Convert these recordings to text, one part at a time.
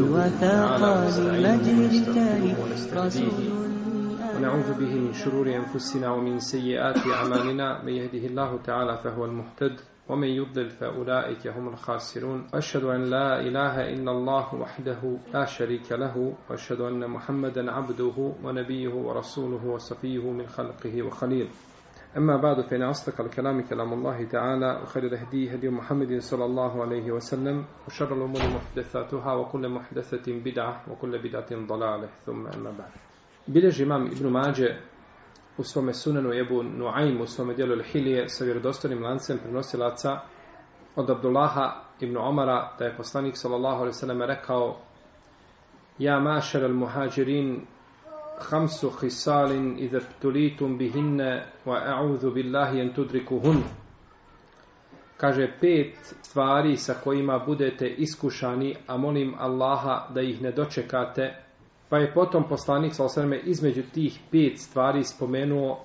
وثاق المجد تاريخ رسول ونعوذ به من شرور أنفسنا ومن سيئات أعمالنا من يهده الله تعالى فهو المهتد ومن يضلل فأولئك هم الخاسرون أشهد أن لا إله إلا الله وحده لا شريك له وأشهد أن محمدا عبده ونبيه ورسوله وصفيه من خلقه وخليله أما بعد فإن أصدق الكلام كلام الله تعالى وخير الهدي هدي محمد صلى الله عليه وسلم وشر الأمور محدثاتها وكل محدثة بدعة وكل بدعة ضلالة ثم أما بعد بلا جمام ابن ماجه وصوم السنن ويبو نعيم وصوم ديال الحلية سبير دوستن ملانسن في نوسي لاتسا od Abdullaha ibn Omara, da je poslanik sallallahu alaihi sallam rekao Ja mašar al muhađirin hamsu hisalin idha ptulitum bihinne wa a'udhu billahi en tudriku hun. Kaže pet stvari sa kojima budete iskušani, a molim Allaha da ih ne dočekate. Pa je potom poslanik Salosarme između tih pet stvari spomenuo,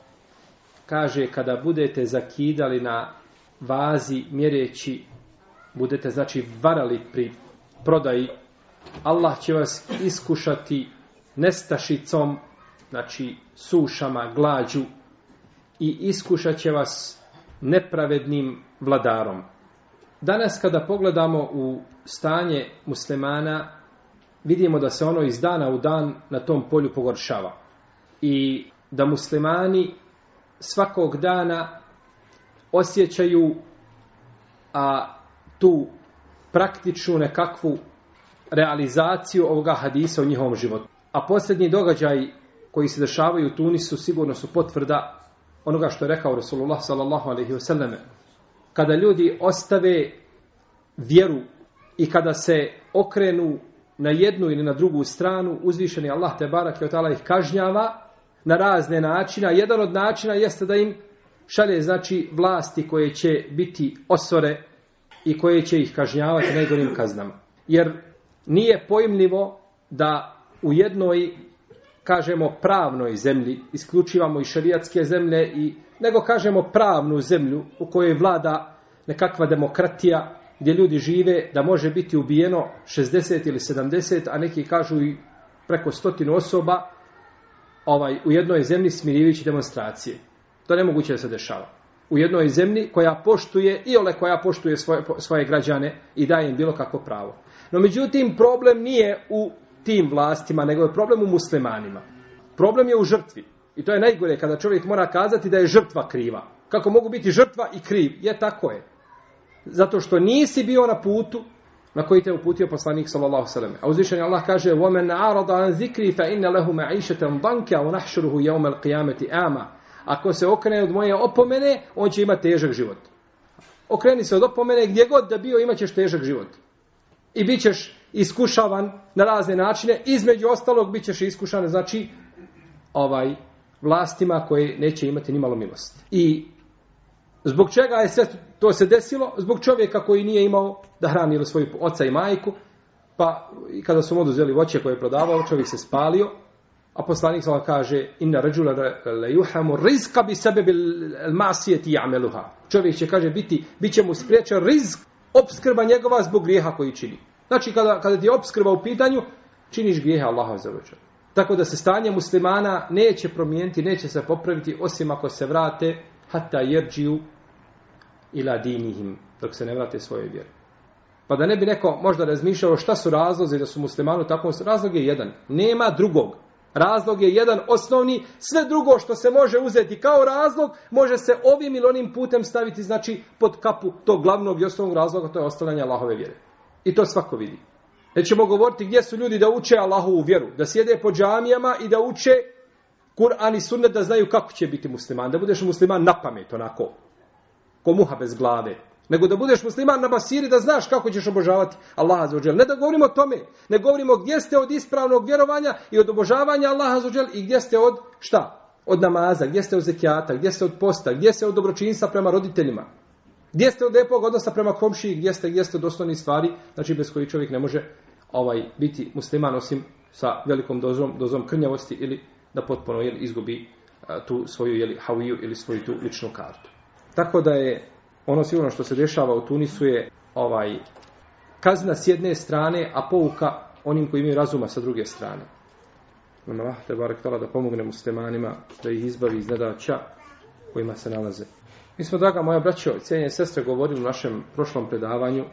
kaže kada budete zakidali na vazi mjereći, budete znači varali pri prodaji, Allah će vas iskušati nestašicom, znači sušama, glađu i iskušat će vas nepravednim vladarom. Danas kada pogledamo u stanje muslimana, vidimo da se ono iz dana u dan na tom polju pogoršava. I da muslimani svakog dana osjećaju a tu praktičnu nekakvu realizaciju ovoga hadisa u njihovom životu a posljednji događaj koji se dešavaju u Tunisu sigurno su potvrda onoga što je rekao Rasulullah sallallahu alaihi wasallam. Kada ljudi ostave vjeru i kada se okrenu na jednu ili na drugu stranu, uzvišeni Allah te barak i otala ih kažnjava na razne načina. Jedan od načina jeste da im šalje znači vlasti koje će biti osore i koje će ih kažnjavati najgorim kaznama. Jer nije pojmljivo da u jednoj, kažemo, pravnoj zemlji, isključivamo i šarijatske zemlje, i, nego kažemo pravnu zemlju u kojoj vlada nekakva demokratija, gdje ljudi žive, da može biti ubijeno 60 ili 70, a neki kažu i preko stotinu osoba ovaj, u jednoj zemlji smirivići demonstracije. To nemoguće da se dešava. U jednoj zemlji koja poštuje i ole koja poštuje svoje, svoje građane i daje im bilo kako pravo. No međutim, problem nije u tim vlastima, nego je problem u muslimanima. Problem je u žrtvi. I to je najgore kada čovjek mora kazati da je žrtva kriva. Kako mogu biti žrtva i kriv? Je tako je. Zato što nisi bio na putu na koji te uputio poslanik sallallahu alejhi ve A uzvišeni Allah kaže: "Wa man arada an zikri fa inna lahu ma'ishatan danka wa nahshuruhu yawm al-qiyamati ama." Ako se okrene od moje opomene, on će imati težak život. Okreni se od opomene gdje god da bio, imaćeš težak život i bit ćeš iskušavan na razne načine, između ostalog bit ćeš iskušan, znači, ovaj, vlastima koje neće imati ni malo milosti. I zbog čega je sve to se desilo? Zbog čovjeka koji nije imao da hrani svoju oca i majku, pa i kada su mu oduzeli voće koje je prodavao, čovjek se spalio, a poslanik sam kaže, inna ređula le juhamu rizka bi sebe bil masijeti jameluha. Čovjek će, kaže, biti, bit će mu spriječen rizk obskrba njegova zbog grijeha koji čini. Znači, kada, kada ti je obskrba u pitanju, činiš grijeha Allaha za večer. Tako da se stanje muslimana neće promijeniti, neće se popraviti, osim ako se vrate hatta jerđiju ila dinihim, dok se ne vrate svoje vjere. Pa da ne bi neko možda razmišljao šta su razlozi da su muslimani u takvom razlog je jedan. Nema drugog. Razlog je jedan osnovni, sve drugo što se može uzeti kao razlog, može se ovim ili onim putem staviti, znači, pod kapu tog glavnog i osnovnog razloga, to je ostavljanje Allahove vjere. I to svako vidi. Nećemo govoriti gdje su ljudi da uče Allahovu vjeru, da sjede po džamijama i da uče Kur'an i sunnet da znaju kako će biti musliman, da budeš musliman na pamet, onako, ko muha bez glave, Nego da budeš musliman na basiri, da znaš kako ćeš obožavati Allaha za ođel. Ne da govorimo o tome, ne govorimo gdje ste od ispravnog vjerovanja i od obožavanja Allaha za ođel i gdje ste od šta? Od namaza, gdje ste od zekijata, gdje ste od posta, gdje ste od dobročinjstva prema roditeljima. Gdje ste od lepog odnosa prema komši i gdje ste, gdje ste od osnovnih stvari, znači bez koji čovjek ne može ovaj biti musliman osim sa velikom dozom, dozom krnjavosti ili da potpuno jel, izgubi a, tu svoju jeli, haviju ili svoju tu ličnu kartu. Tako da je ono sigurno što se dešava u Tunisu je ovaj kazna s jedne strane, a pouka onim koji imaju razuma sa druge strane. Nama ono, Allah te barek da pomogne muslimanima da ih izbavi iz nedaća kojima se nalaze. Mi smo, draga moja braćo i cijenje sestre, govorili u našem prošlom predavanju.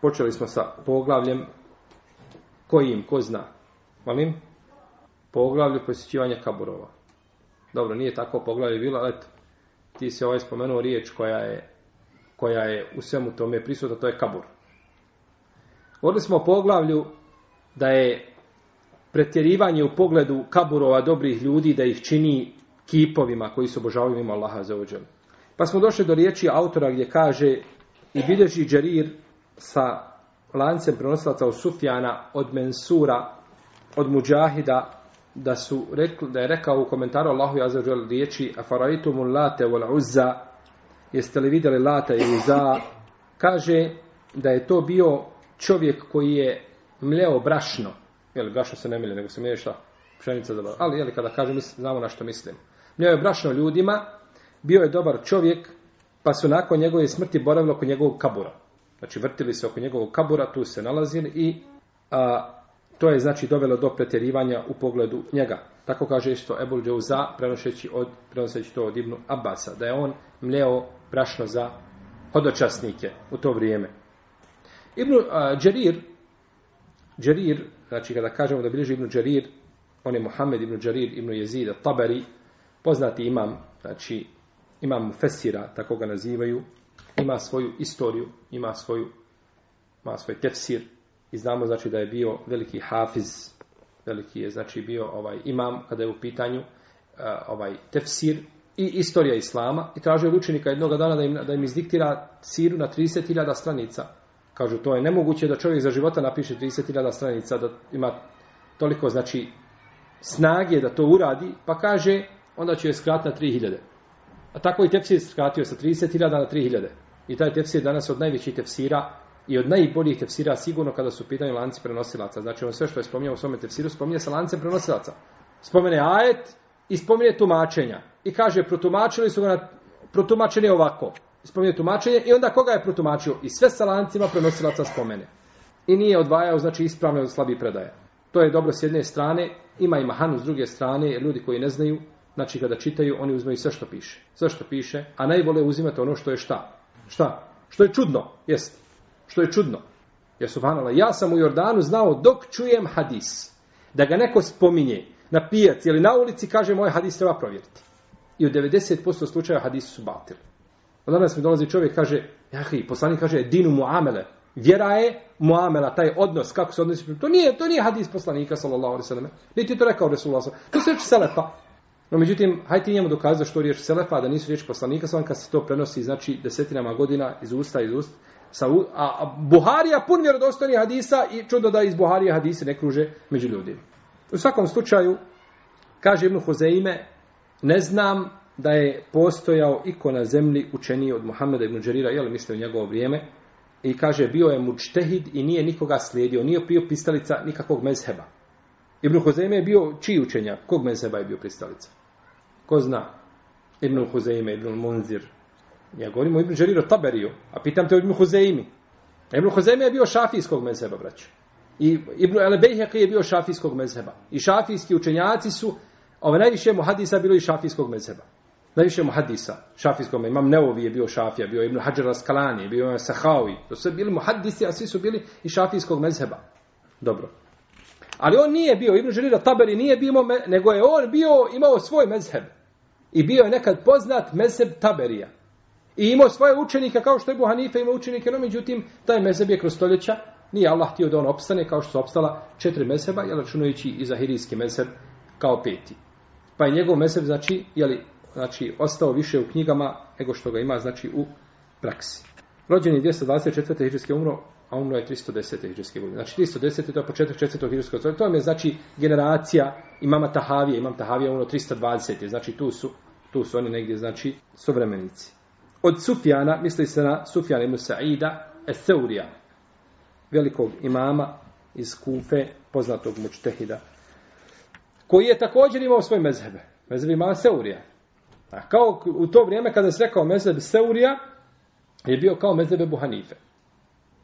Počeli smo sa poglavljem kojim, ko zna. Malim? Poglavlju posjećivanja kaburova. Dobro, nije tako poglavlje bilo, ali eto, ti se ovaj spomenuo riječ koja je koja je u svemu tome prisutna, to je kabur. Odli smo poglavlju da je pretjerivanje u pogledu kaburova dobrih ljudi da ih čini kipovima koji su obožavaju ima Allaha za ođel. Pa smo došli do riječi autora gdje kaže i bilježi Džerir sa lancem prenosilaca od Sufjana od Mensura od Mujahida da su rekli, da je rekao u komentaru Allahu azza wa jalla riječi afaraitumul late wal uzza jeste li vidjeli Lata ili Za, kaže da je to bio čovjek koji je mleo brašno. Jel, brašno se ne mlje, nego se mlje šta? Pšenica za Ali, jel, kada kažem, znamo na što mislim. Mljeo je brašno ljudima, bio je dobar čovjek, pa su nakon njegove smrti boravili oko njegovog kabura. Znači, vrtili se oko njegovog kabura, tu se nalazili i a, to je, znači, dovelo do pretjerivanja u pogledu njega. Tako kaže što Ebul Džouza, prenoseći, od, prenoseći to od Ibnu Abasa, da je on mljeo brašno za hodočasnike u to vrijeme. Ibn Đerir, Đerir, znači kada kažemo da bilježi Ibn Đerir, on je Mohamed Ibn Đerir, Ibn Jezid, Tabari, poznati imam, znači imam Fesira, tako ga nazivaju, ima svoju istoriju, ima svoju ima svoj tefsir i znamo znači da je bio veliki hafiz, veliki je znači bio ovaj imam kada je u pitanju uh, ovaj tefsir, i istorija islama i tražio od učenika jednog dana da im, da im izdiktira siru na 30.000 stranica. Kažu, to je nemoguće da čovjek za života napiše 30.000 stranica, da ima toliko, znači, snage da to uradi, pa kaže, onda će je skrat na 3.000. A tako i tepsir skratio sa 30.000 na 3.000. I taj tepsir danas od najvećih tepsira i od najboljih tepsira sigurno kada su pitanje lanci prenosilaca. Znači, on sve što je spominjao u svome tepsiru, spominje sa lance prenosilaca. Spomene ajet i spominje tumačenja i kaže protumačili su ga na protumačeni ovako. Spomenuo tumačenje i onda koga je protumačio i sve sa lancima prenosilaca spomene. I nije odvajao znači ispravne od slabih predaje. To je dobro s jedne strane, ima i mahanu s druge strane, jer ljudi koji ne znaju, znači kada čitaju, oni uzmeju sve što piše. Sve što piše, a najbolje uzimate ono što je šta? Šta? Što je čudno, jest. Što je čudno. Ja subhanallah, ja sam u Jordanu znao dok čujem hadis, da ga neko spominje na pijac ili na ulici, kaže moj hadis treba provjeriti i od 90% slučaja hadisi su batili. Od danas mi dolazi čovjek, kaže, jahi, poslanik kaže, dinu muamele, vjera je muamela, taj odnos, kako se odnosi, to nije, to nije hadis poslanika, sallallahu alaihi sallam, niti je to rekao Resulullah sallam, to se reči selefa. No, međutim, hajde ti njemu dokazati što riječ selefa, da nisu riječi poslanika, sallam, kad se to prenosi, znači, desetinama godina, iz usta, iz usta, sa, a, a Buharija pun vjerodostojnih hadisa i čudo da iz Buharija hadise ne kruže među ljudima. U svakom slučaju, kaže Ibn Huzeime, Ne znam da je postojao iko na zemlji učeniji od Muhammeda ibn Đerira, jel misle u njegovo vrijeme, i kaže bio je mučtehid i nije nikoga slijedio, nije bio pristalica nikakvog mezheba. Ibn Huzeime je bio čiji učenja? Kog mezheba je bio pristalica? Ko zna? Ibn Huzeime, Ibn Munzir. Ja govorim o Ibn Đeriru Taberiju, a pitam te o Ibn Huzeimi. Ibn Huzeime je bio šafijskog mezheba, braću. I Ibn Elebejheq je bio šafijskog mezheba. I šafijski učenjaci su Ove najviše mu hadisa bilo i šafijskog mezheba. Najviše mu hadisa šafijskog mezheba. Imam Neovi je bio šafija, bio Ibn Hajar Raskalani, bio Ibn Sahawi. To su bili mu hadisi, a svi su bili i šafijskog mezheba. Dobro. Ali on nije bio, Ibn Žerira Taberi nije bio, nego je on bio, imao svoj mezheb. I bio je nekad poznat mezheb Taberija. I imao svoje učenike, kao što je Buhanife imao učenike, no međutim, taj mezheb je kroz stoljeća, nije Allah htio da on opstane, kao što su opstala četiri mezheba, jel računujući i zahirijski mezheb kao peti pa je njegov mesel, znači, jeli, znači, ostao više u knjigama nego što ga ima, znači, u praksi. Rođen je 224. hiđarske umro, a umro je 310. hiđarske godine. Znači, 310. to je početak 4. hiđarske godine. To vam je, znači, generacija imama Tahavije, imam Tahavije umro 320. Znači, tu su, tu su oni negdje, znači, suvremenici. Od Sufjana, misli se na Sufjana ibn Sa'ida, Eseurija, velikog imama iz Kufe, poznatog mučtehida, koji je također imao svoj mezheb, mezheb imama Seurija. A kao u to vrijeme kada se rekao mezheb Seurija, je bio kao mezheb Ebu Hanife.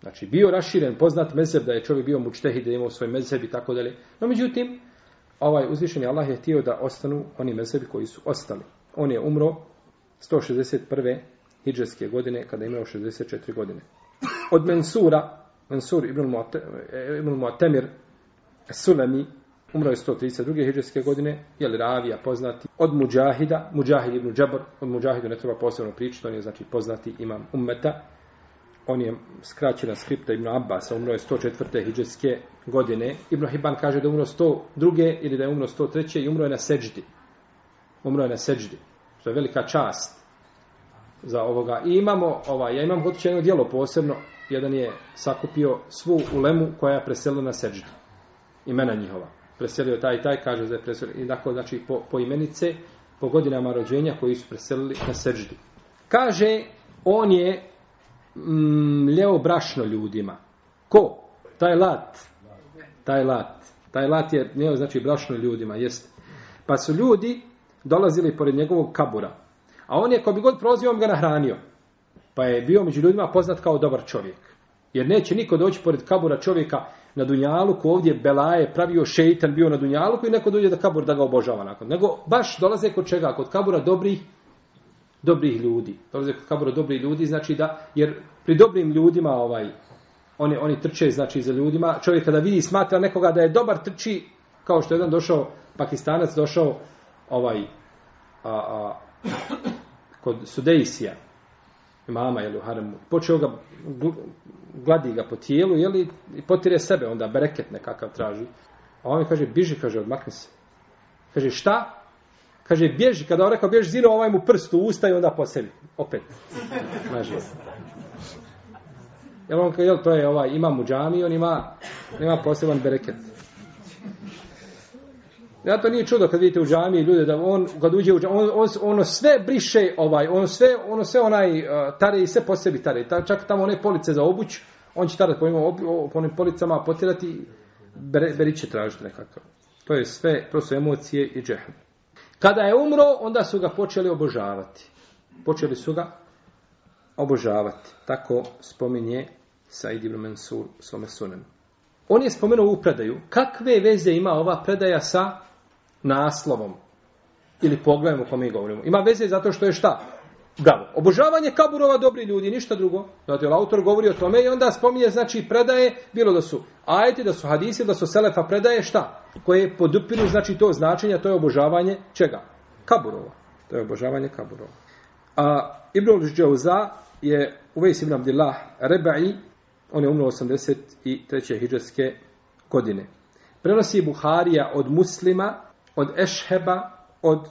Znači, bio raširen, poznat mezheb, da je čovjek bio mučtehid, da je imao svoj mezheb i tako dalje. No, međutim, ovaj uzvišeni Allah je htio da ostanu oni mezhebi koji su ostali. On je umro 161. hijđarske godine, kada je imao 64 godine. Od Mensura, Mansur ibn Mu'temir, Mu Sulami, Umro je 132. hijđarske godine, je li ravija poznati, od Mujahida, Mujahid ibn Džabr, od Mujahidu ne treba posebno pričati, on je znači poznati imam ummeta, on je skraćena skripta Ibn Abbas, umro je 104. hijđarske godine, Ibn Hibban kaže da je umro 102. ili da je umro 103. i umro je na seđdi, umro je na seđdi, što je velika čast za ovoga. I imamo, ovaj, ja imam hodit jedno dijelo posebno, jedan je sakupio svu ulemu koja je preselila na seđdi, imena njihova preselio taj i taj, kaže da je preselio. I dakle, znači, po, po imenice, po godinama rođenja koji su preselili na seđdu. Kaže, on je mljeo mm, brašno ljudima. Ko? Taj lat. Taj lat. Taj lat je mljeo, znači, brašno ljudima, jest. Pa su ljudi dolazili pored njegovog kabura. A on je, ko bi god prozio, on ga nahranio. Pa je bio među ljudima poznat kao dobar čovjek. Jer neće niko doći pored kabura čovjeka na Dunjalu, ko ovdje Belaje pravio šeitan, bio na Dunjalu, koji neko dođe da kabur da ga obožava nakon. Nego baš dolaze kod čega? Kod kabura dobrih, dobrih ljudi. Dolaze kod kabura dobrih ljudi, znači da, jer pri dobrim ljudima ovaj, oni, oni trče, znači za ljudima. Čovjek kada vidi smatra nekoga da je dobar, trči, kao što je jedan došao, pakistanac došao, ovaj, a, a, kod Sudeisija, imama jel, u haremu, počeo ga, gladi ga po tijelu, jel, i potire sebe, onda bereket nekakav traži. A on mi kaže, biži, kaže, odmakni se. Kaže, šta? Kaže, bježi, kada on rekao, bježi, zino ovaj mu prst u usta i onda po sebi. Opet. Maži. Jel, on, jel, to je ovaj, ima mu džami, on ima, ima poseban bereket. Zato nije čudo kad vidite u džamiji ljude da on kad uđe u džami, on, on, ono sve briše ovaj, on sve, ono sve onaj uh, tare i sve po sebi tare. Ta, čak tamo one police za obuć, on će tada po, ima, po onim policama potirati, bere, beriće tražiti nekakav. To je sve, prosto emocije i džehem. Kada je umro, onda su ga počeli obožavati. Počeli su ga obožavati. Tako spominje Said ibn Mansur svome sunem. On je spomenuo ovu predaju. Kakve veze ima ova predaja sa naslovom ili pogledom o kome mi govorimo. Ima veze zato što je šta? Bravo. Obožavanje kaburova dobri ljudi, ništa drugo. Zato je autor govori o tome i onda spominje, znači, predaje, bilo da su ajeti, da su hadisi, da su selefa predaje, šta? Koje podupiru, znači, to značenje, to je obožavanje čega? Kaburova. To je obožavanje kaburova. A Ibn Uđeuza je uvejs Ibn Abdillah Reba'i, on je umro 83. hijđarske godine. Prenosi Buharija od muslima od Ešheba, od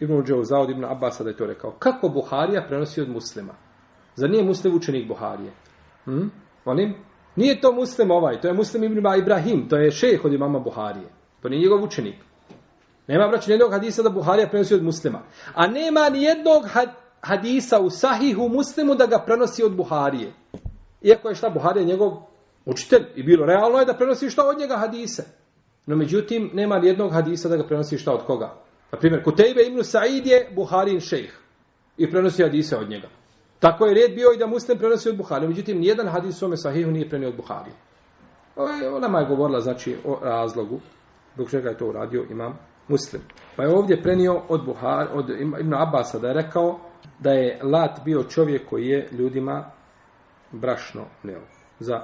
Ibn Uđeuza, od Ibn Abbasa da je to rekao. Kako Buharija prenosi od muslima? Zar nije muslim učenik Buharije? Hmm? Molim? Nije to muslim ovaj, to je muslim Ibn Ibrahim, to je šejh od imama Buharije. To nije njegov učenik. Nema braći nijednog hadisa da Buharija prenosi od muslima. A nema nijednog hadisa u sahihu muslimu da ga prenosi od Buharije. Iako je šta Buharija njegov učitelj i bilo realno je da prenosi šta od njega hadise. No međutim, nema ni jednog hadisa da ga prenosi šta od koga. Na primjer, Kutejbe ibn Said je Buharin šejh i prenosi hadise od njega. Tako je red bio i da Muslim prenosi od Buharija. Međutim, nijedan hadis u ome sahihu nije prenio od Buharija. Ona ma je govorila, znači, o razlogu. Dok čega je to uradio, imam Muslim. Pa je ovdje prenio od, Buhar, od Ibn Abasa da je rekao da je Lat bio čovjek koji je ljudima brašno neo. Za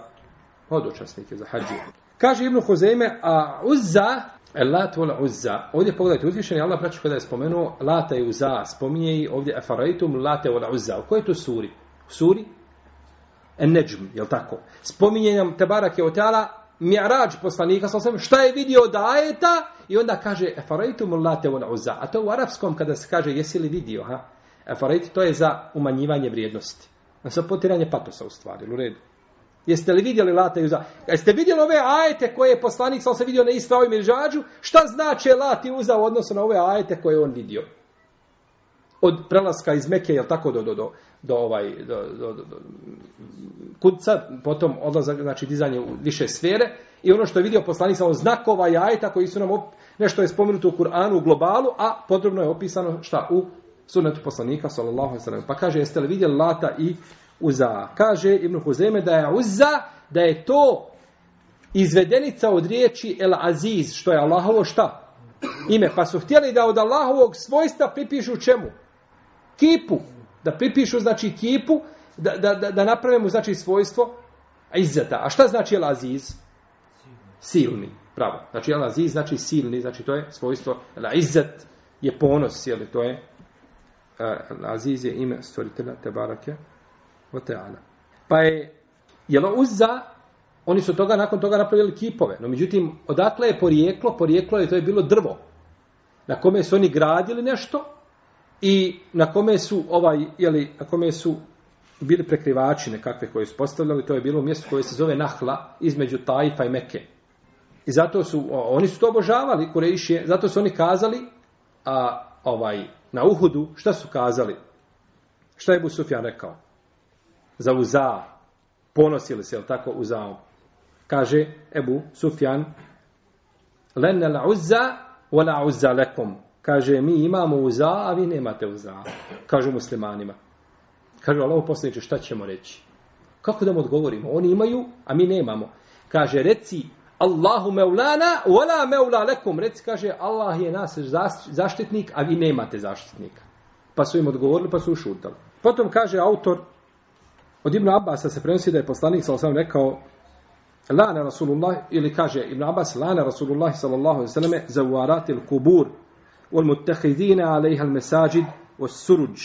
hodočasnike, za hađije. Kaže Ibn Huzeyme, a uzza, elat vol uzza. Ovdje pogledajte, uzvišen je Allah praću kada je spomenuo, lata i uzza, spominje i ovdje, efaraitum late vol uzza. U kojoj to suri? U suri? En neđm, jel tako? Spominje nam Tebarak je otala, mi'arađ poslanika, sa osam, šta je vidio da ajeta? I onda kaže, efaraitum late vol uzza. A to u arapskom kada se kaže, jesi li vidio, ha? Efaraitum, to je za umanjivanje vrijednosti. Za potiranje patosa u stvari, u redu. Jeste li vidjeli Lata i Uza? Jeste vidjeli ove ajete koje je poslanik, sam se vidio na Isra i Mirđađu? Šta znače Lat i Uza u odnosu na ove ajete koje je on vidio? Od prelaska iz Meke, jel tako, do, do, do, do ovaj, do, do, do, do kudca, potom odlazak, znači dizanje u više sfere, i ono što je vidio poslanik, samo znakova i ajeta koji su nam op, nešto je spomenuto u Kur'anu, u globalu, a podrobno je opisano šta u sunetu poslanika, sallallahu alaihi sallam. Pa kaže, jeste li vidjeli Lata i uza. Kaže Ibn Huzeme da je uza, da je to izvedenica od riječi El Aziz, što je Allahovo šta? Ime. Pa su htjeli da od Allahovog svojstva pripišu čemu? Kipu. Da pripišu, znači, kipu, da, da, da, da naprave mu, znači, svojstvo izzeta. A šta znači El Aziz? Silni. Pravo. Znači, El Aziz znači silni, znači, to je svojstvo. El Izzet je ponos, jel, to je. Eh, Aziz je ime stvoritelja Tebarake wa ta'ala. Pa je, jel uzza, oni su toga nakon toga napravili kipove. No međutim, odakle je porijeklo? Porijeklo je to je bilo drvo na kome su oni gradili nešto i na kome su ovaj, jeli, na kome su bili prekrivači nekakve koje su postavljali, to je bilo mjesto koje se zove Nahla između Tajfa i Meke. I zato su, oni su to obožavali, Kurejišije, zato su oni kazali, a ovaj, na Uhudu, šta su kazali? Šta je Bu Sufjan rekao? za uza, ponosili se, jel tako, uzao. Kaže Ebu Sufjan, lenne la uzza, wala uzza lekom. Kaže, mi imamo uza, a vi nemate uza. Kažu muslimanima. Kaže, Allah uposlijeće, šta ćemo reći? Kako da mu odgovorimo? Oni imaju, a mi nemamo. Kaže, reci, Allahu meulana, wala meula lekom. Reci, kaže, Allah je nas zaštitnik, a vi nemate zaštitnika. Pa su im odgovorili, pa su ušutali. Potom kaže autor, Od Ibn Abbas se prenosi da je poslanik sa osam rekao Lana Rasulullah, ili kaže Ibn Abbas, Lana Rasulullah sallallahu alaihi sallame za uarat il kubur ul mutahidina alaiha al mesajid o suruđ.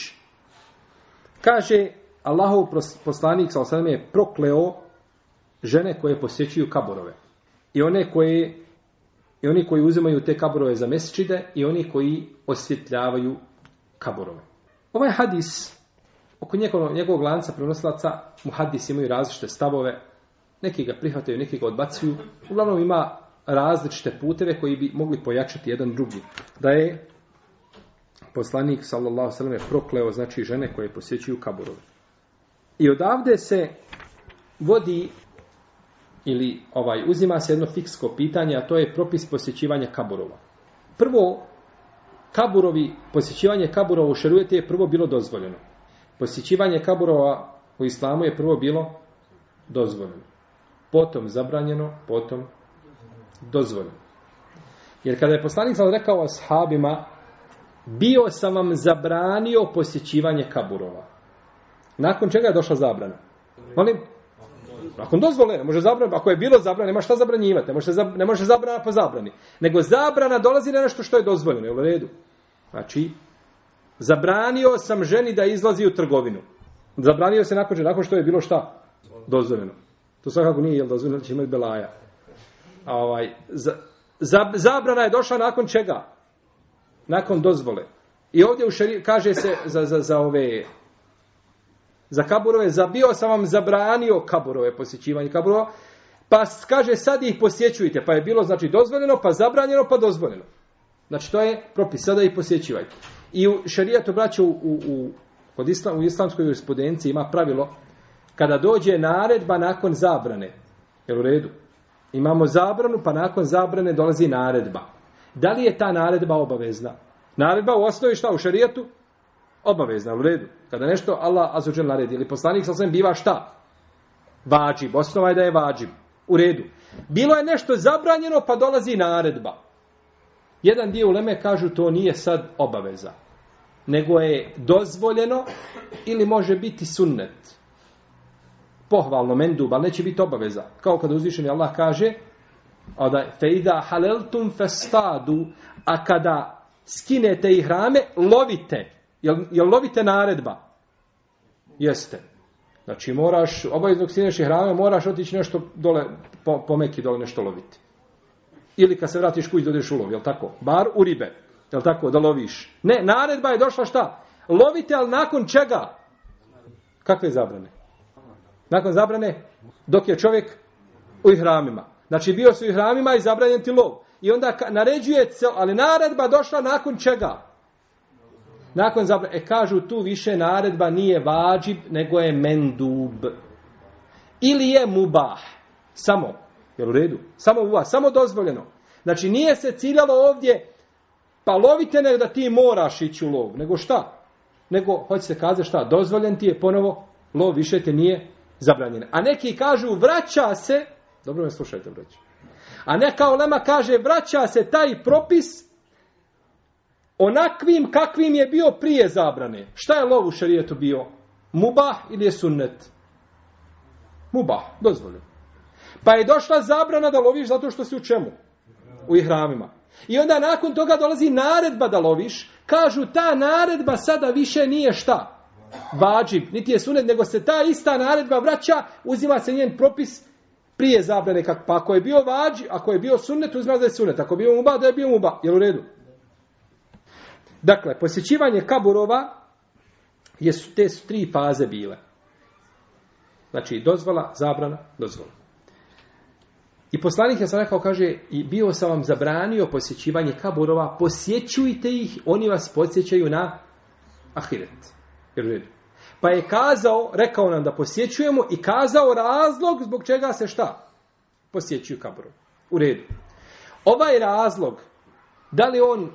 Kaže, Allahov poslanik sa osam je prokleo žene koje posjećuju kaborove. I one koje i oni koji uzimaju te kaborove za mesečide i oni koji osvjetljavaju kaborove. Ovaj hadis Oko njegovog, njegovog lanca prenoslaca muhaddis imaju različite stavove. Neki ga prihvataju, neki ga odbacuju. Uglavnom ima različite puteve koji bi mogli pojačati jedan drugi. Da je poslanik, sallallahu sallam, je prokleo, znači žene koje posjećuju kaburove. I odavde se vodi ili ovaj uzima se jedno fiksko pitanje, a to je propis posjećivanja kaburova. Prvo, kaburovi, posjećivanje kaburova u šerujete je prvo bilo dozvoljeno. Posjećivanje kaburova u islamu je prvo bilo dozvoljeno. Potom zabranjeno, potom dozvoljeno. Jer kada je poslanik sam rekao ashabima, bio sam vam zabranio posjećivanje kaburova. Nakon čega je došla zabrana? Molim? Nakon dozvole, ne može zabrana, ako je bilo zabrana, nema šta zabranjivati, ne može, ne može zabrana po zabrani. Nego zabrana dolazi na nešto što je dozvoljeno, je u redu. Znači, Zabranio sam ženi da izlazi u trgovinu. Zabranio se nakon nakon što je bilo šta dozvoljeno. To svakako nije jel dozvoljeno, će znači imati belaja. A ovaj, za, za, zabrana je došla nakon čega? Nakon dozvole. I ovdje u šari, kaže se za, za, za ove za kaburove, zabio sam vam zabranio kaburove, posjećivanje kaburova, pa kaže sad ih posjećujte, pa je bilo znači dozvoljeno, pa zabranjeno, pa dozvoljeno. Znači to je propis, sada ih posjećivajte. I u šerijatu, braću, u, u, u, kod islam, u islamskoj jurisprudenciji ima pravilo, kada dođe naredba nakon zabrane, je u redu? Imamo zabranu, pa nakon zabrane dolazi naredba. Da li je ta naredba obavezna? Naredba u osnovi šta u šerijatu? Obavezna, u redu. Kada nešto Allah azuđen naredi, ili poslanik sa svem biva šta? Vađib, osnova je da je vađib. U redu. Bilo je nešto zabranjeno, pa dolazi naredba. Jedan dio uleme kažu to nije sad obaveza, nego je dozvoljeno ili može biti sunnet. Pohvalno, menduba, ali neće biti obaveza. Kao kada uzvišeni Allah kaže, Oda, fe ida haleltum festadu, a kada skinete i hrame, lovite. Jel, jel lovite naredba? Jeste. Znači moraš, obavezno skineš i hrame, moraš otići nešto dole, po, po meki dole nešto loviti ili kad se vratiš kući dođeš u lov, jel tako? Bar u ribe, jel tako, da loviš. Ne, naredba je došla šta? Lovite, ali nakon čega? Kakve zabrane? Nakon zabrane, dok je čovjek u ihramima. Znači, bio su u ihramima i zabranjen ti lov. I onda naređuje se, ali naredba došla nakon čega? Nakon zabrane. E, kažu, tu više naredba nije vađib, nego je mendub. Ili je mubah. Samo, Jel u redu? Samo u vas, samo dozvoljeno. Znači nije se ciljalo ovdje pa lovite ne da ti moraš ići u lov, nego šta? Nego, hoće se kaze šta, dozvoljen ti je ponovo, lov više te nije zabranjen. A neki kažu, vraća se, dobro me slušajte, vraća. A ne kao Lema kaže, vraća se taj propis onakvim kakvim je bio prije zabrane. Šta je lov u šarijetu bio? Mubah ili je sunnet? Mubah, dozvoljeno. Pa je došla zabrana da loviš zato što si u čemu? U ihramima. I onda nakon toga dolazi naredba da loviš. Kažu ta naredba sada više nije šta? Vađib. Niti je sunet, nego se ta ista naredba vraća, uzima se njen propis prije zabrane. Kak, pa ako je bio vađi, ako je bio sunet, uzima da je sunet. Ako je bio muba, da je bio muba. Jel u redu? Dakle, posjećivanje kaburova jesu te su tri faze bile. Znači, dozvola, zabrana, dozvola. I poslanik je sam rekao, kaže, i bio sam vam zabranio posjećivanje kaburova, posjećujte ih, oni vas podsjećaju na ahiret. Pa je kazao, rekao nam da posjećujemo i kazao razlog zbog čega se šta? Posjećuju kaburova. U redu. Ovaj razlog, da li on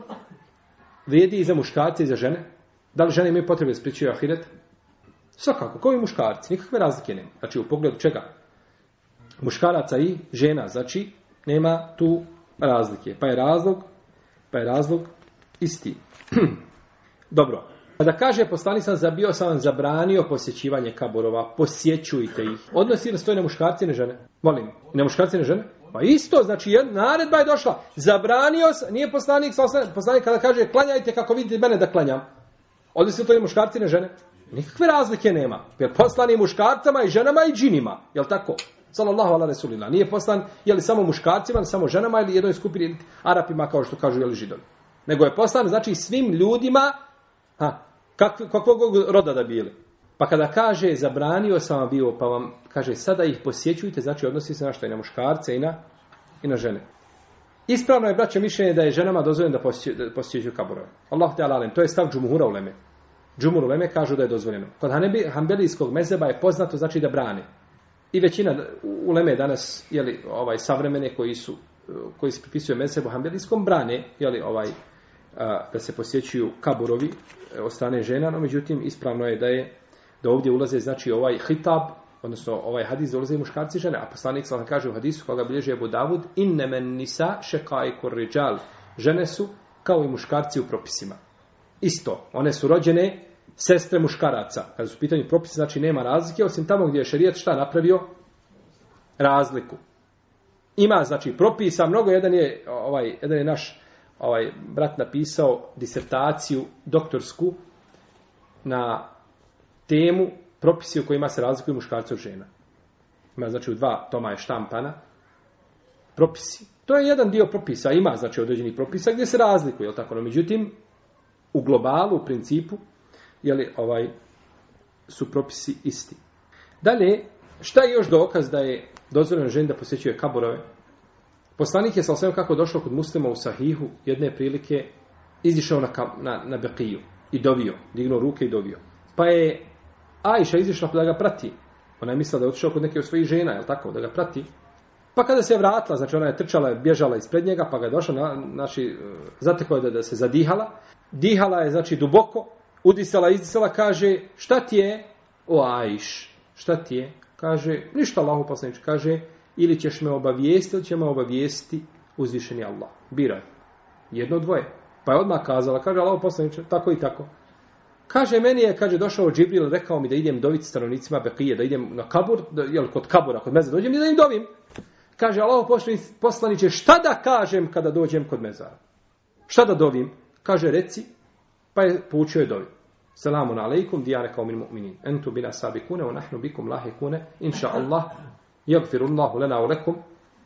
vrijedi i za muškarce i za žene? Da li žene imaju potrebe da spričaju ahiret? Svakako, kao i muškarci, nikakve razlike nema. Znači, u pogledu čega? muškaraca i žena, znači nema tu razlike. Pa je razlog, pa je razlog isti. Dobro. Kada kaže poslanik sam zabio sam vam zabranio posjećivanje kaborova, posjećujte ih. Odnosi li stoje na muškarci ne žene? Molim, na muškarci ne žene? Pa isto, znači jed, naredba je došla. Zabranio sam, nije poslanik, poslanik kada kaže klanjajte kako vidite mene da klanjam. Odnosi li to i muškarci ne žene? Nikakve razlike nema. Jer poslani muškarcama i ženama i džinima. Jel tako? sallallahu ala rasulillah. Nije poslan je li samo muškarcima, samo ženama ili jednoj skupini ili Arapima kao što kažu ili židovi. Nego je poslan znači svim ljudima ha, kak, kakvog roda da bili. Pa kada kaže zabranio sam vam bio, pa vam kaže sada ih posjećujte, znači odnosi se na što i na muškarce i na, i na žene. Ispravno je, braće, mišljenje da je ženama dozvoljeno da posjećuju kaburove. Allah te alalem, to je stav džumuhura uleme. Džumur uleme kažu da je dozvoljeno. Kod hanebi, hanbelijskog mezeba je poznato, znači da brane. I većina uleme danas, jeli, ovaj, savremene koji su, koji se pripisuju mesebu hambelijskom, brane, jeli, ovaj, a, da se posjećuju kaburovi e, ostane žena, no međutim, ispravno je da je, da ovdje ulaze, znači, ovaj hitab, odnosno ovaj hadis dolaze muškarci i žene, a poslanik sallallahu kaže u hadisu koga bilježi Abu Davud inne men nisa shaqai kurrijal. Žene su kao i muškarci u propisima. Isto, one su rođene sestre muškaraca. Kada su pitanju propisi, znači nema razlike, osim tamo gdje je šerijat šta napravio? Razliku. Ima, znači, propisa mnogo. Jedan je, ovaj, jedan je naš ovaj, brat napisao disertaciju doktorsku na temu propisi u kojima se razlikuju muškarca od žena. Ima, znači, u dva toma je štampana propisi. To je jedan dio propisa. Ima, znači, određeni propisa gdje se razlikuju, je tako? No, međutim, u globalu, u principu, jeli, ovaj, su propisi isti. Dalje, šta je još dokaz da je dozvoljeno ženi da posjećuje kaborove? Poslanik je sa svema kako došao kod muslima u sahihu jedne prilike izišao na, na, na Bekiju i dovio, dignuo ruke i dovio. Pa je Ajša izišla da ga prati. Ona je mislila da je otišao kod neke od svojih žena, je tako, da ga prati. Pa kada se je vratila, znači ona je trčala, je bježala ispred njega, pa ga je došla, na, znači, eh, zateko je da, da se zadihala. Dihala je, znači, duboko, udisala, izdisala, kaže, šta ti je, o Ajš, šta ti je? Kaže, ništa Allah uposlanič, kaže, ili ćeš me obavijesti, ili će me obavijesti uzvišeni Allah. Biraj. Jedno dvoje. Pa je odmah kazala, kaže Allah uposlanič, tako i tako. Kaže, meni je, kaže, došao Džibril, rekao mi da idem dovit stanovnicima Bekije, da idem na kabur, da, jel, kod kabura, kod meza, dođem i da im dovim. Kaže, Allah uposlanič, šta da kažem kada dođem kod mezara? Šta da dovim? Kaže, reci, Pa je poučio je dovi. Salamun alaikum, dijare kao min mu'minin. Entu bina sabi kune, nahnu bikum lahi kune, inša Allah, jagfiru Allahu lena u lekum,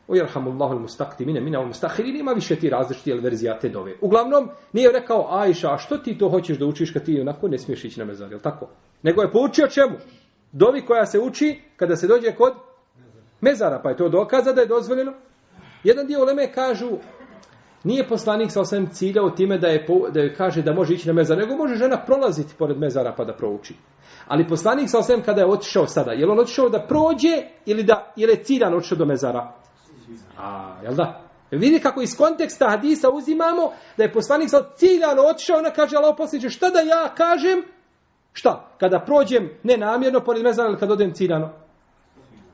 u jerhamu Allahu il mustakti mine, mine u mustakhirin, ima više ti različiti jel, verzija te dove. Uglavnom, nije rekao, Aisha, a što ti to hoćeš da učiš kad ti onako ne smiješ ići na mezar, jel tako? Nego je poučio čemu? Dovi koja se uči kada se dođe kod mezara, pa je to dokaza da je dozvoljeno. Jedan dio uleme kažu, Nije poslanik sa osam cilja u time da je, da je kaže da može ići na mezar, nego može žena prolaziti pored mezara pa da prouči. Ali poslanik sa osam kada je otišao sada, je li on otišao da prođe ili da ili je ciljan otišao do mezara? A, jel da? Vidi kako iz konteksta hadisa uzimamo da je poslanik sa ciljano otišao, ona kaže, ali oposliče, šta da ja kažem? Šta? Kada prođem nenamjerno pored mezara ili kad odem ciljano?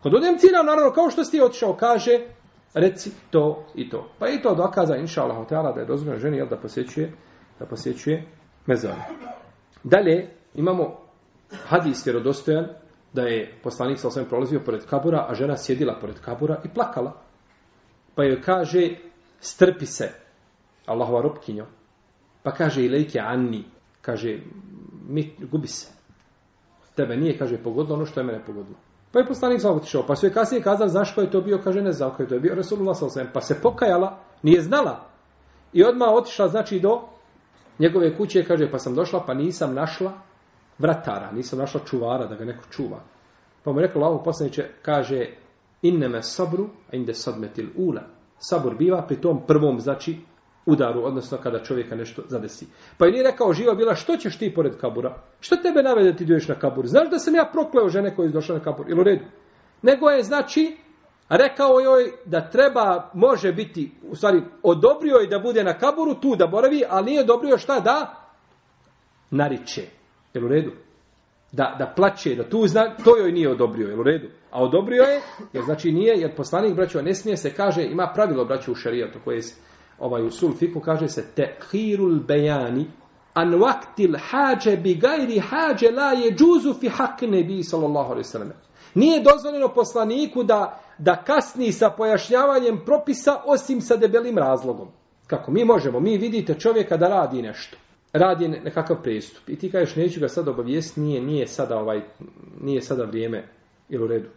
Kad odem ciljano, naravno, kao što si otišao, kaže, reci to i to. Pa i to dokaza, inša Allah, da je dozvoljeno ženi jel, da posjećuje, da posjećuje mezar. Dalje, imamo hadis vjerodostojan da je poslanik sa osvijem prolazio pored kabura, a žena sjedila pored kabura i plakala. Pa joj kaže, strpi se, Allahova robkinjo. Pa kaže, i lejke anni, kaže, mi, gubi se. Tebe nije, kaže, pogodilo ono što je mene pogodilo. Pa je poslanik sa otišao, pa su je kasnije kazali zašto je to bio, kaže ne zašto je to bio Rasulullah sa pa se pokajala, nije znala. I odmah otišla, znači do njegove kuće, kaže pa sam došla, pa nisam našla vratara, nisam našla čuvara da ga neko čuva. Pa mu rekao Allahu poslanik kaže inneme sabru inde sadmetil ula. Sabur biva pri tom prvom, znači udaru, odnosno kada čovjeka nešto zadesi. Pa je nije rekao živa bila, što ćeš ti pored kabura? Što tebe navede da ti dođeš na kabur? Znaš da sam ja prokleo žene koje su došle na kabur? Ili u redu? Nego je, znači, rekao joj da treba, može biti, u stvari, odobrio je da bude na kaburu, tu da boravi, ali nije odobrio šta da nariče. Jel u redu? Da, da plaće, da tu zna, to joj nije odobrio, jel u redu? A odobrio je, jer znači nije, jer poslanik braćova ne smije se kaže, ima pravilo braćova u šarijatu koje se, ovaj usul fiku kaže se tehirul bejani an waktil hađe bi gajri hađe la je džuzu fi hak nebi sallallahu alaihi sallam. Nije dozvoljeno poslaniku da, da kasni sa pojašnjavanjem propisa osim sa debelim razlogom. Kako mi možemo? Mi vidite čovjeka da radi nešto. Radi nekakav prestup. I ti kažeš neću ga sad obavijest, nije, nije, sada ovaj, nije sada vrijeme ili u redu.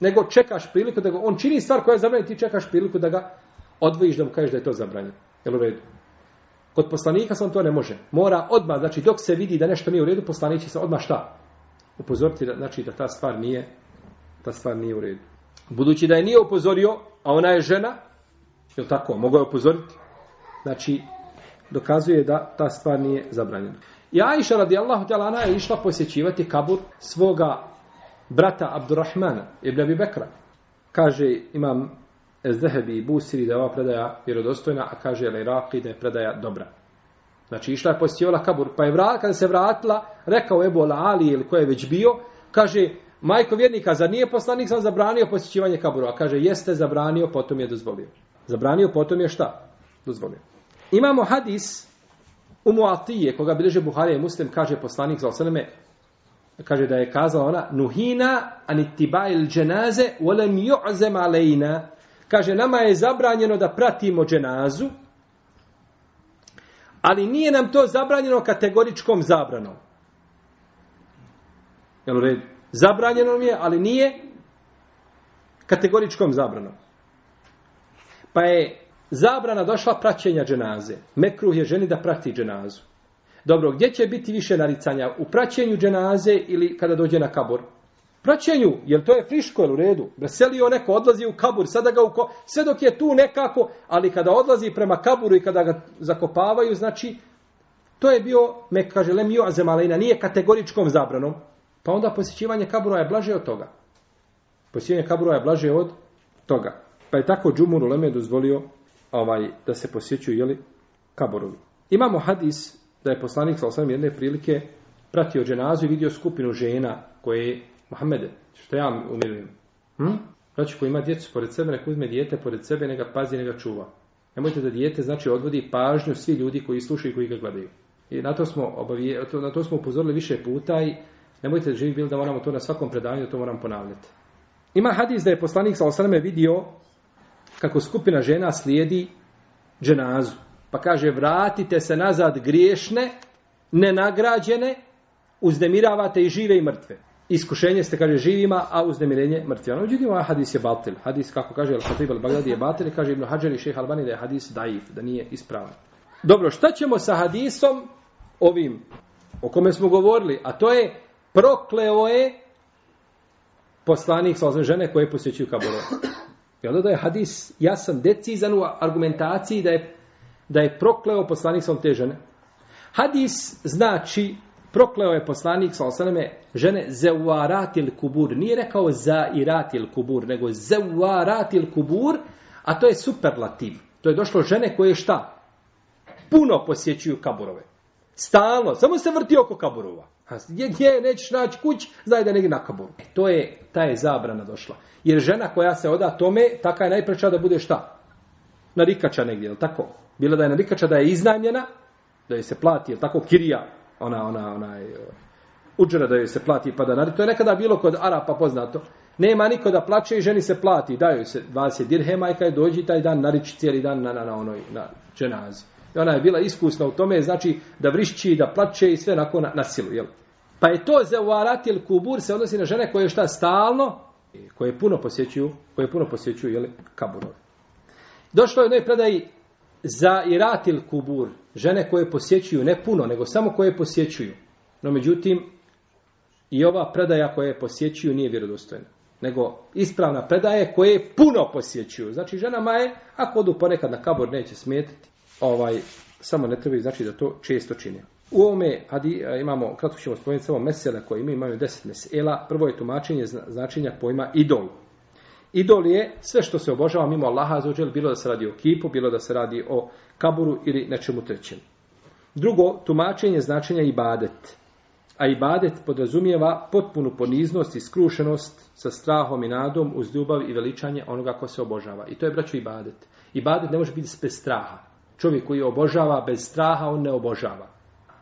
Nego čekaš priliku da ga, on čini stvar koja je zabranjena, ti čekaš priliku da ga, odvojiš da mu kažeš da je to zabranjeno. Jel u redu? Kod poslanika sam to ne može. Mora odmah, znači dok se vidi da nešto nije u redu, poslanik će se odmah šta? Upozoriti da, znači da ta stvar nije ta stvar nije u redu. Budući da je nije upozorio, a ona je žena, je tako, mogu je upozoriti? Znači, dokazuje da ta stvar nije zabranjena. I Aisha radijallahu ta'ala je išla posjećivati kabur svoga brata Abdurrahmana, Ibn Abi Bekra. Kaže, imam Ezdehebi i Busiri da je ova predaja vjerodostojna, a kaže El Iraki da je predaja dobra. Znači išla je posjećivala kabur, pa je vrat, kada se vratila, rekao Ebu Ali ili ko je već bio, kaže, majko vjernika, za nije poslanik sam zabranio posjećivanje kabura, a kaže, jeste zabranio, potom je dozvolio. Zabranio, potom je šta? Dozvolio. Imamo hadis u Muatije, koga bileže Buharije Muslim, kaže poslanik za osaname, kaže da je kazala ona, nuhina anitibail dženaze, volem ju'zem alejna, Kaže, nama je zabranjeno da pratimo dženazu, ali nije nam to zabranjeno kategoričkom zabranom. Jel u redu? Zabranjeno mi je, ali nije kategoričkom zabranom. Pa je zabrana došla praćenja dženaze. Mekruh je ženi da prati dženazu. Dobro, gdje će biti više naricanja? U praćenju dženaze ili kada dođe na kabor? praćenju, jer to je friško, jel u redu, veselio neko, odlazi u kabur, sada ga u ko... sve dok je tu nekako, ali kada odlazi prema kaburu i kada ga zakopavaju, znači, to je bio, me kaže, lem jo azemalina, nije kategoričkom zabranom, pa onda posjećivanje kabura je blaže od toga. Posjećivanje kabura je blaže od toga. Pa je tako Džumuru Leme dozvolio ovaj, da se posjećuju, jeli, kaburovi. Imamo hadis da je poslanik sa osam jedne prilike pratio dženazu i vidio skupinu žena koje Mohamede, što ja umirujem? Hm? Znači, ko ima djecu pored sebe, nek uzme djete pored sebe, nega pazi, nega čuva. Nemojte da djete, znači, odvodi pažnju svi ljudi koji slušaju i koji ga gledaju. I na to smo, obavije, na to smo upozorili više puta i nemojte da živi bil da moramo to na svakom predanju, da to moram ponavljati. Ima hadis da je poslanik sa osrame vidio kako skupina žena slijedi dženazu. Pa kaže, vratite se nazad griješne, nenagrađene, uznemiravate i žive i mrtve iskušenje ste kaže živima, a uznemirenje mrtvima. No, međutim, ovaj hadis je batil. Hadis, kako kaže Al-Khatib al-Baghdadi je batil, kaže Ibn Hajar i Šeha Albani da je hadis daif, da nije ispravan. Dobro, šta ćemo sa hadisom ovim o kome smo govorili, a to je prokleo je poslanik, slavno žene koje posjećuju kaburove. Jel da je hadis jasan, decizan u argumentaciji da je, da je prokleo poslanik, slavno te žene? Hadis znači Prokleo je poslanik sa osaleme žene zewaratil kubur. Nije rekao zairatil kubur, nego zewaratil kubur, a to je superlativ. To je došlo žene koje šta? Puno posjećuju kaburove. Stalno, samo se vrti oko kaburova. A gdje, gdje nećeš naći kuć, znaj da negdje na kaburu. E, to je, ta je zabrana došla. Jer žena koja se oda tome, taka je najpreča da bude šta? Narikača negdje, je tako? Bila da je narikača da je iznajmljena, da je se plati, je tako, kirija, ona, ona, onaj, e, uđena da joj se plati pa da nadi. To je nekada bilo kod Arapa poznato. Nema niko da plaće i ženi se plati. Daju se 20 dirhema i kada dođi taj dan, nariči cijeli dan na, na, na onoj na dženazi. I ona je bila iskusna u tome, znači da vrišći i da plaće i sve nakon na, na silu. Jel? Pa je to za uarat ili kubur se odnosi na žene koje šta stalno, koje puno posjećuju, koje puno posjećuju jel, kaburove. Došlo je u predaji za irat ili kubur žene koje posjećuju, ne puno, nego samo koje posjećuju. No međutim, i ova predaja koje posjećuju nije vjerodostojna. Nego ispravna predaje koje puno posjećuju. Znači ženama je, ako odu ponekad na kabor, neće smijetiti. Ovaj, samo ne trebaju, znači da to često čine. U ovome hadi, imamo, kratko ćemo spomenuti samo mesele koje imaju, imaju deset mesela. Prvo je tumačenje značenja pojma idolu. Idol je sve što se obožava mimo Allaha azuđel, bilo da se radi o kipu, bilo da se radi o kaburu ili nečemu trećem. Drugo, tumačenje značenja ibadet. A ibadet podrazumijeva potpunu poniznost i skrušenost sa strahom i nadom uz ljubav i veličanje onoga ko se obožava. I to je, braćo, ibadet. Ibadet ne može biti bez straha. Čovjek koji obožava bez straha, on ne obožava.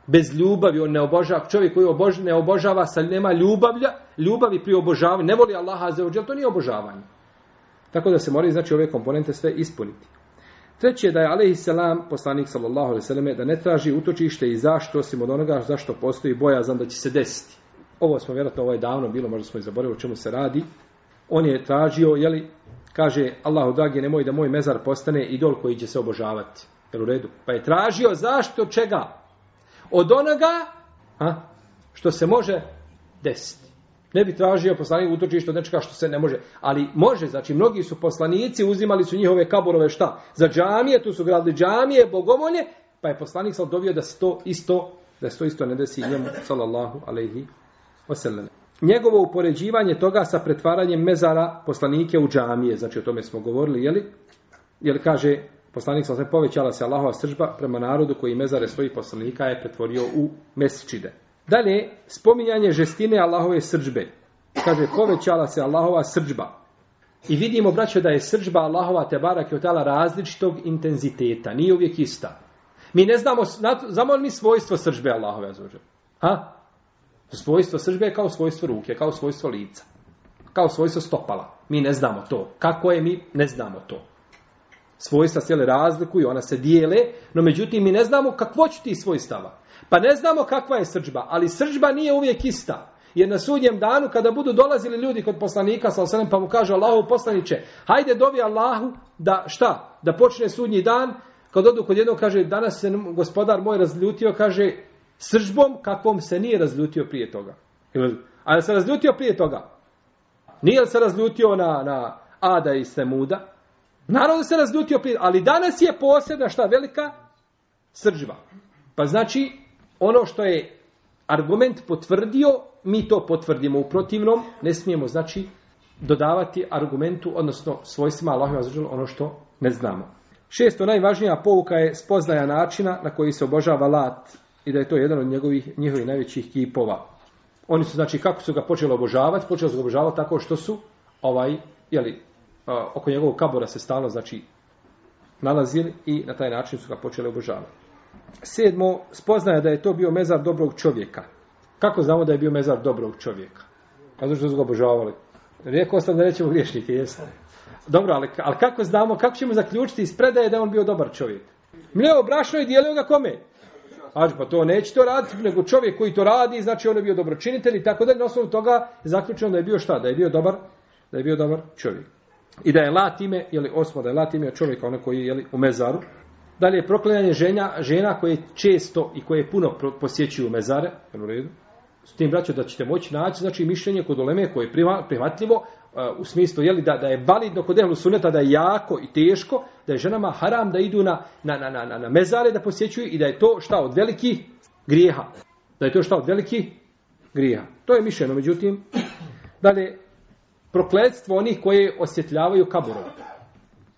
Bez ljubavi on ne obožava. Čovjek koji obož, ne obožava, sa nema ljubavlja, ljubavi pri obožavanju. Ne voli Allaha za ođel, to nije obožavanje. Tako da se moraju znači ove komponente sve ispuniti. Treće je da je alejhi selam poslanik sallallahu alejhi ve da ne traži utočište i zašto osim od onoga zašto postoji bojazan da će se desiti. Ovo smo vjerojatno ovo je davno bilo, možda smo i zaboravili o čemu se radi. On je tražio, je li kaže Allahu dragi nemoj da moj mezar postane idol koji će se obožavati. Jel u redu? Pa je tražio zašto čega? Od onoga, a, što se može desiti. Ne bi tražio poslanik utočište od nečega što se ne može. Ali može, znači mnogi su poslanici uzimali su njihove kaburove šta? Za džamije, tu su gradili džamije, bogomolje, pa je poslanik sal dovio da sto isto, da sto isto ne desi njemu, salallahu alaihi oselene. Njegovo upoređivanje toga sa pretvaranjem mezara poslanike u džamije, znači o tome smo govorili, jeli? Jer kaže, poslanik sal povećala se Allahova sržba prema narodu koji mezare svojih poslanika je pretvorio u mesčide. Dalje, spominjanje žestine Allahove srđbe. Kaže, povećala se Allahova srđba. I vidimo, braćo, da je srđba Allahova tebara kjotala različitog intenziteta. Nije uvijek ista. Mi ne znamo, znamo li mi svojstvo srđbe Allahove srđbe? Ha? Svojstvo srđbe je kao svojstvo ruke, kao svojstvo lica. Kao svojstvo stopala. Mi ne znamo to. Kako je, mi ne znamo to svojstva se razlikuju, ona se dijele, no međutim mi ne znamo kakvo će ti svojstava. Pa ne znamo kakva je srđba, ali srđba nije uvijek ista. Jer na sudnjem danu kada budu dolazili ljudi kod poslanika sa osrem pa mu kaže Allahu poslaniće, hajde dovi Allahu da šta, da počne sudnji dan, kad odu kod jednog kaže danas se gospodar moj razljutio, kaže sržbom kakvom se nije razljutio prije toga. Ali se razljutio prije toga? Nije li se razljutio na, na Ada i Semuda? Naravno da se razljutio prije, ali danas je posebna šta velika srđba. Pa znači, ono što je argument potvrdio, mi to potvrdimo u protivnom, ne smijemo, znači, dodavati argumentu, odnosno svojstvima Allahima zađelu ono što ne znamo. Šesto, najvažnija pouka je spoznaja načina na koji se obožava lat i da je to jedan od njegovih, njihovih najvećih kipova. Oni su, znači, kako su ga počeli obožavati? Počeli su ga obožavati tako što su, ovaj, jeli, oko njegovog kabora se stalo, znači, nalazili i na taj način su ga počeli obožavati. Sedmo, spoznaje da je to bio mezar dobrog čovjeka. Kako znamo da je bio mezar dobrog čovjeka? Zato što su ga obožavali. Rekao sam da nećemo griješnike, jeste. Dobro, ali, ali kako znamo, kako ćemo zaključiti iz predaje da je on bio dobar čovjek? Mljeo brašno i dijelio ga kome? Kaže, pa to neće to raditi, nego čovjek koji to radi, znači on je bio dobročinitelj i tako dalje. Na osnovu toga je zaključeno da je bio šta? Da je bio dobar, da je bio dobar čovjek. I da je lat ime, ili osmo, da je lat ime čovjeka, ono koji je jeli, u mezaru. Dalje je proklinanje žena, žena koje često i koje puno posjećuju mezare, u redu. S tim braćom da ćete moći naći, znači, mišljenje kod oleme koje je prihvatljivo, e, u smislu jeli, da, da je validno kod ehlu suneta, da je jako i teško, da je ženama haram da idu na, na, na, na, na mezare da posjećuju i da je to šta od velikih grijeha. Da je to šta od velikih grijeha. To je mišljeno, međutim, dalje prokledstvo onih koje osjetljavaju kaburova.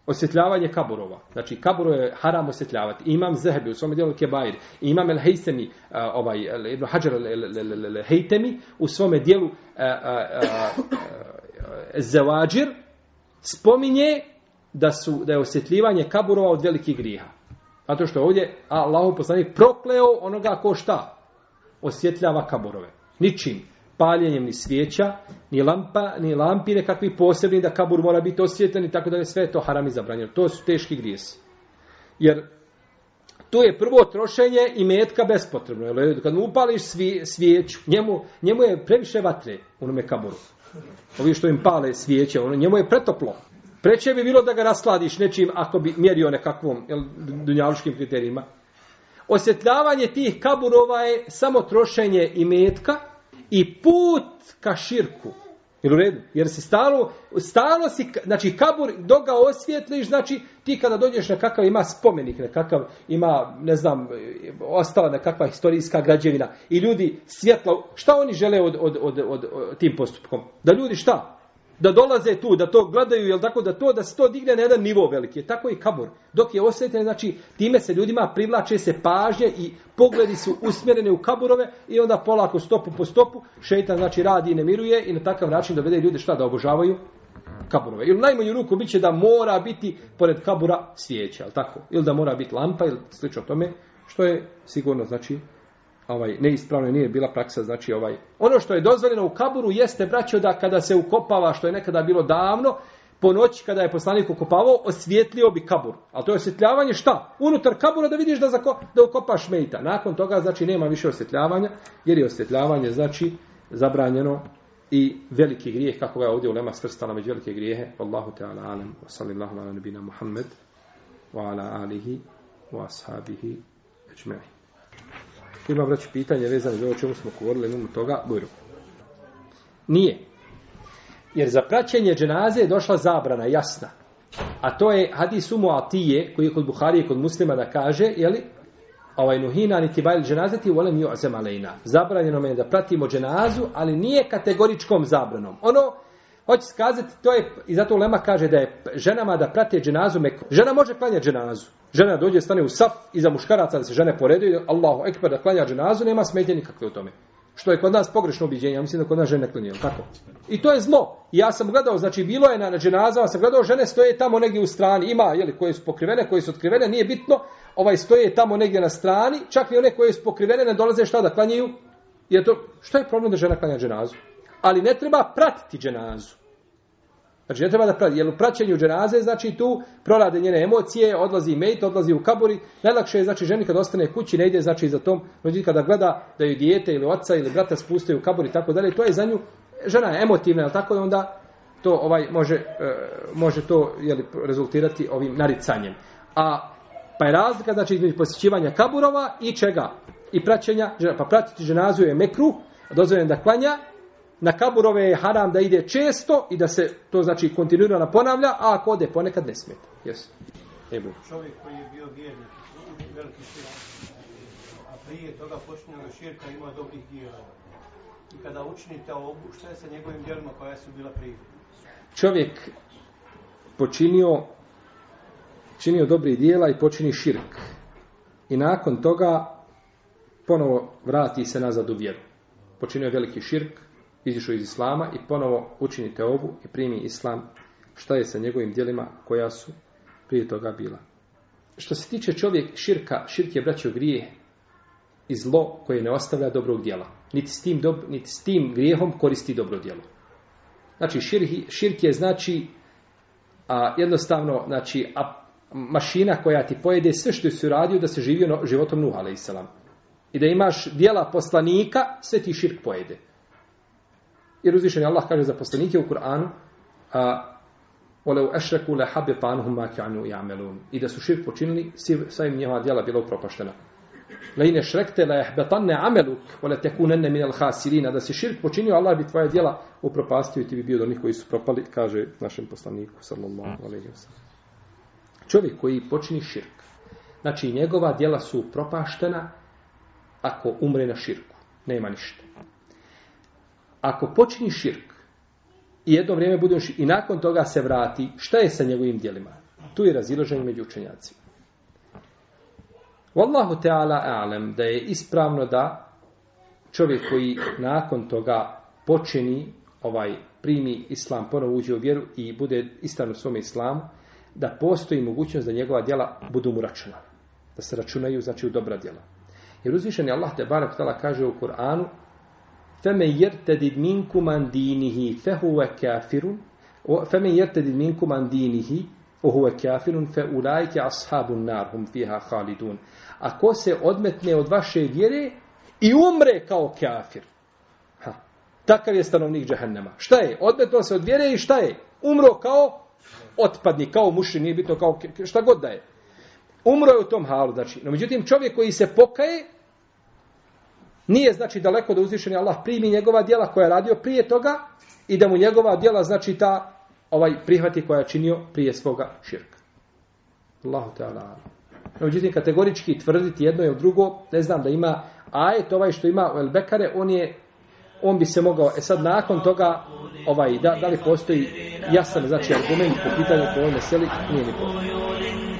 Osjetljavanje kaburova. Znači, kaburo je haram osjetljavati. Imam Zehebi u svom dijelu Kebair. Imam El Heisemi, eh, ovaj, Ibn Hajar El Heitemi, u svome dijelu eh, eh, Zewađir, spominje da, su, da je osjetljivanje kaburova od velikih griha. Zato što ovdje Allahu poslanik prokleo onoga ko šta osjetljava kaburove. Ničim paljenjem ni svijeća, ni lampa, ni lampi nekakvi posebni da kabur mora biti osvjetljen i tako da je sve to haram i zabranjeno. To su teški grijesi. Jer to je prvo trošenje i metka bespotrebno. Jer kad mu upališ svijeću, njemu, njemu je previše vatre u nome kaburu. Ovi što im pale svijeće, ono, njemu je pretoplo. Preće bi bilo da ga rasladiš nečim ako bi mjerio nekakvom jel, dunjavuškim kriterijima. Osjetljavanje tih kaburova je samo trošenje i metka, i put ka širku. Jel u redu? Jer se stalo, stalo si, znači kabur, dok ga osvjetliš, znači ti kada dođeš na kakav ima spomenik, na kakav ima, ne znam, ostala nekakva historijska građevina i ljudi svjetla, šta oni žele od, od, od, od, od tim postupkom? Da ljudi šta? da dolaze tu, da to gledaju, jel tako, da to, da se to digne na jedan nivo veliki. Je tako i kabur. Dok je osjetljen, znači, time se ljudima privlače se pažnje i pogledi su usmjereni u kaburove i onda polako stopu po stopu šeitan, znači, radi i ne miruje i na takav način dovede ljude šta da obožavaju kaburove. Ili najmanju ruku biće da mora biti pored kabura svijeća, jel tako? Ili da mora biti lampa ili slično tome, što je sigurno, znači, ovaj neispravno nije bila praksa znači ovaj ono što je dozvoljeno u kaburu jeste braćo da kada se ukopava što je nekada bilo davno po noći kada je poslanik ukopavao osvjetlio bi kabur al to je osvjetljavanje šta unutar kabura da vidiš da za ko, da ukopaš mejta nakon toga znači nema više osvjetljavanja jer je osvjetljavanje znači zabranjeno i veliki grijeh kako ga je ovdje ulema svrstala među velike grijehe Allahu ta'ala alam wa sallallahu ala nabina Muhammed wa ala alihi wa ashabihi ajma'in Ako ima vraći pitanje vezano za ovo čemu smo govorili, imamo toga, dobro. Nije. Jer za praćenje dženaze je došla zabrana, jasna. A to je hadis umu atije, koji je kod Buhari i kod muslima da kaže, jeli, ovaj nuhina ni ti bajl dženazeti volem ju azem alejna. Zabranjeno me je da pratimo dženazu, ali nije kategoričkom zabranom. Ono, Hoće skazati, to je, i zato Lema kaže da je ženama da prate dženazu meko. Žena može klanjati dženazu. Žena dođe, stane u saf, iza muškaraca da se žene poredaju, Allahu ekber da klanja dženazu, nema smetje nikakve u tome. Što je kod nas pogrešno ubiđenje, ja mislim da kod nas žene klanjaju, tako? I to je zlo. Ja sam gledao, znači bilo je na, na dženazama, sam gledao žene stoje tamo negdje u strani, ima, jeli, koje su pokrivene, koje su otkrivene, nije bitno, ovaj stoje tamo negdje na strani, čak i one koje su pokrivene ne dolaze šta da klanjaju, jer to, što je problem da žena klanja dženazu? Ali ne treba pratiti dženazu. Znači, ne treba da prati. Jer u praćenju dženaze, znači, tu prorade njene emocije, odlazi mejt, odlazi u kaburi. Najlakše je, znači, ženi kad ostane kući, ne ide, znači, za tom. Znači, kada gleda da ju dijete ili oca ili brata spustaju u kaburi, tako dalje, to je za nju, žena je emotivna, ali tako je onda to ovaj može, e, može to jeli, rezultirati ovim naricanjem. A, pa je razlika, znači, između posjećivanja kaburova i čega? I praćenja, pa pratiti ženazu je mekru, dozvoljen da klanja, na kaburove je haram da ide često i da se to znači kontinuirano ponavlja, a ako ode ponekad ne smeta. Jesi. Ebu. Čovjek koji je bio vjernik, veliki širka, a prije toga počinjeno širka ima dobrih djela. I kada učinite ovu, što je sa njegovim djelima koja su bila prije? Čovjek počinio činio dobrih dijela i počini širk. I nakon toga ponovo vrati se nazad u vjeru. Počinio veliki širk, izišu iz islama i ponovo učini teobu i primi islam šta je sa njegovim dijelima koja su prije toga bila. Što se tiče čovjek širka, širk je braćo grije i zlo koje ne ostavlja dobrog dijela. Niti s tim, dob, niti s tim grijehom koristi dobro dijelo. Znači, širhi, širk je znači a, jednostavno znači, a, mašina koja ti pojede sve što si uradio da se živi ono, životom Nuh, ala i da imaš dijela poslanika, sve ti širk pojede. Jer uzvišen je Allah kaže za poslanike u Kur'anu a Oleu ešreku le habe panuhum makianu i amelun. I da su širk počinili, sva im njeva djela bila upropaštena. Le ine šrekte le ehbetanne amelu, ole tekunenne minel hasirina. Da si širk počinio, Allah bi tvoje djela upropastio i ti bi bio do njih koji su propali, kaže našem poslaniku, sallallahu mm. alaihi wa sallam. Čovjek koji počini širk, znači njegova djela su propaštena ako umre na širku. Nema ništa ako počini širk i jedno vrijeme bude širk, i nakon toga se vrati, šta je sa njegovim dijelima? Tu je raziloženje među učenjacima. Wallahu teala alem da je ispravno da čovjek koji nakon toga počini ovaj primi islam, ponovo uđe u vjeru i bude istan u svom islamu, da postoji mogućnost da njegova djela budu mu računa. Da se računaju, znači, u dobra djela. Jer uzvišen je Allah te barak tala kaže u Kur'anu فمن يرتد منكم عن دينه فهو كافر فمن يرتد منكم عن دينه وهو كافر فأولئك أصحاب النار هم فيها خالدون Ako se odmetne od vaše vjere i umre kao kafir. Ha. Takav je stanovnik džahennema. Šta je? Odmetno se od vjere i šta je? Umro kao otpadnik, kao muši, nije bitno kao šta god da je. Umro je u tom halu, znači. No, međutim, čovjek koji se pokaje, Nije znači daleko da uzvišeni Allah primi njegova djela koja je radio prije toga i da mu njegova djela znači ta ovaj prihvati koja je činio prije svoga širka. Allahu ta'ala. Međutim, kategorički tvrditi jedno je u drugo, ne znam da ima ajet ovaj što ima u El Bekare, on je on bi se mogao, e sad nakon toga ovaj, da, da li postoji jasan znači argument po pitanju po ovoj meseli, nije ni